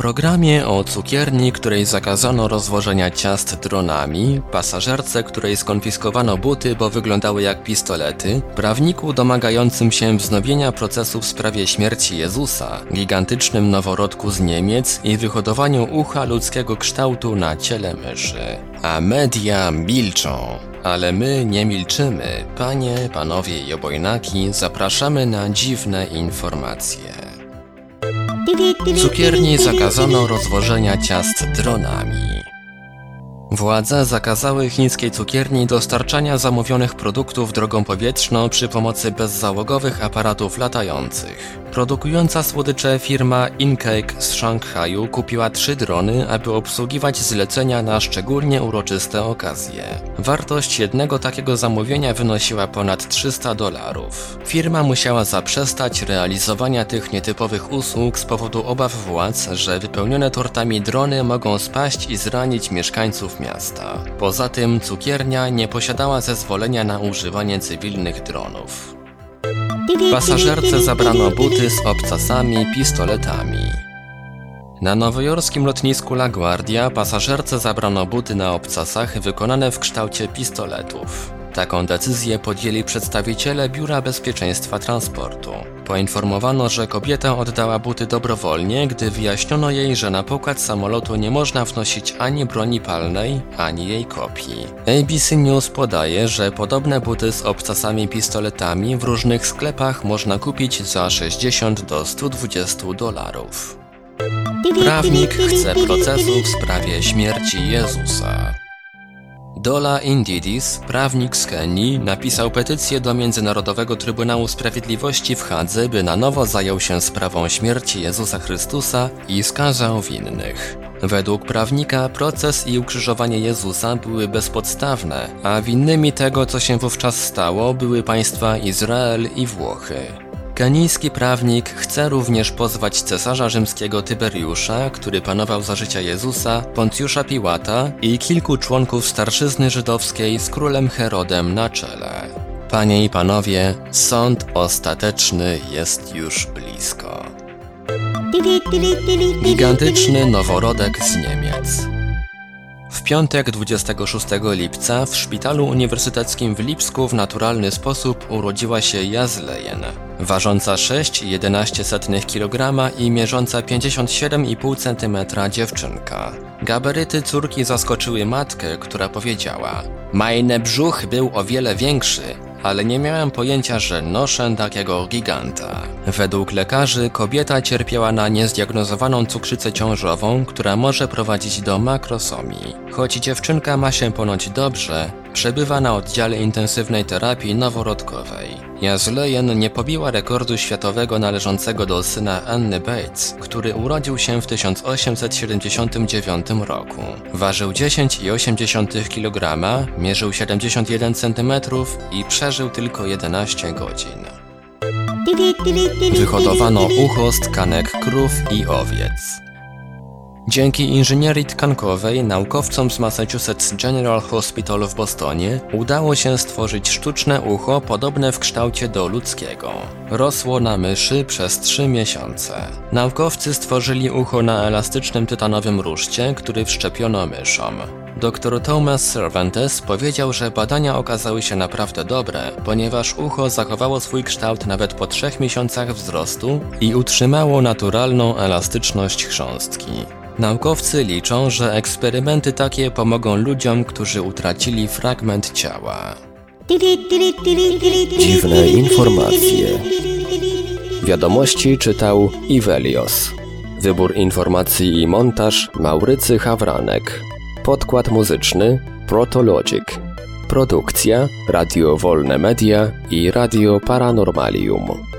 Programie o cukierni, której zakazano rozwożenia ciast dronami, pasażerce, której skonfiskowano buty, bo wyglądały jak pistolety, prawniku domagającym się wznowienia procesu w sprawie śmierci Jezusa, gigantycznym noworodku z Niemiec i wyhodowaniu ucha ludzkiego kształtu na ciele myszy. A media milczą. Ale my nie milczymy. Panie, panowie i obojnaki, zapraszamy na dziwne informacje. Cukierni zakazano rozwożenia ciast dronami. Władze zakazały chińskiej cukierni dostarczania zamówionych produktów drogą powietrzną przy pomocy bezzałogowych aparatów latających. Produkująca słodycze firma Incake z Szanghaju kupiła trzy drony, aby obsługiwać zlecenia na szczególnie uroczyste okazje. Wartość jednego takiego zamówienia wynosiła ponad 300 dolarów. Firma musiała zaprzestać realizowania tych nietypowych usług z powodu obaw władz, że wypełnione tortami drony mogą spaść i zranić mieszkańców miasta. Poza tym cukiernia nie posiadała zezwolenia na używanie cywilnych dronów. Pasażerce zabrano buty z obcasami, pistoletami. Na nowojorskim lotnisku LaGuardia pasażerce zabrano buty na obcasach wykonane w kształcie pistoletów. Taką decyzję podjęli przedstawiciele Biura Bezpieczeństwa Transportu. Poinformowano, że kobieta oddała buty dobrowolnie, gdy wyjaśniono jej, że na pokład samolotu nie można wnosić ani broni palnej, ani jej kopii. ABC News podaje, że podobne buty z obcasami pistoletami w różnych sklepach można kupić za 60 do 120 dolarów. Prawnik chce procesu w sprawie śmierci Jezusa. Dola Indidis, prawnik z Kenii, napisał petycję do Międzynarodowego Trybunału Sprawiedliwości w Hadze, by na nowo zajął się sprawą śmierci Jezusa Chrystusa i skazał winnych. Według prawnika proces i ukrzyżowanie Jezusa były bezpodstawne, a winnymi tego, co się wówczas stało, były państwa Izrael i Włochy. Kenijski prawnik chce również pozwać cesarza rzymskiego Tyberiusza, który panował za życia Jezusa, Poncjusza Piłata i kilku członków starszyzny żydowskiej z królem Herodem na czele. Panie i panowie, sąd ostateczny jest już blisko. Gigantyczny noworodek z Niemiec. W piątek 26 lipca w szpitalu uniwersyteckim w Lipsku w naturalny sposób urodziła się Jazlejen, ważąca 6,11 kg i mierząca 57,5 cm dziewczynka. Gabaryty córki zaskoczyły matkę, która powiedziała: Majne brzuch był o wiele większy, ale nie miałem pojęcia, że noszę takiego giganta. Według lekarzy kobieta cierpiała na niezdiagnozowaną cukrzycę ciążową, która może prowadzić do makrosomii. Choć dziewczynka ma się ponoć dobrze, przebywa na oddziale intensywnej terapii noworodkowej. Jazlejen nie pobiła rekordu światowego należącego do syna Anny Bates, który urodził się w 1879 roku. Ważył 10,8 kg, mierzył 71 cm i przeżył tylko 11 godzin. Wyhodowano ucho z tkanek krów i owiec. Dzięki inżynierii tkankowej naukowcom z Massachusetts General Hospital w Bostonie udało się stworzyć sztuczne ucho podobne w kształcie do ludzkiego. Rosło na myszy przez 3 miesiące. Naukowcy stworzyli ucho na elastycznym tytanowym ruszcie, który wszczepiono myszom. Dr Thomas Cervantes powiedział, że badania okazały się naprawdę dobre, ponieważ ucho zachowało swój kształt nawet po trzech miesiącach wzrostu i utrzymało naturalną elastyczność chrząstki. Naukowcy liczą, że eksperymenty takie pomogą ludziom, którzy utracili fragment ciała. Dziwne informacje. Wiadomości czytał Ivelios. Wybór informacji i montaż Maurycy Hawranek. Podkład muzyczny Protologic. Produkcja Radio Wolne Media i Radio Paranormalium.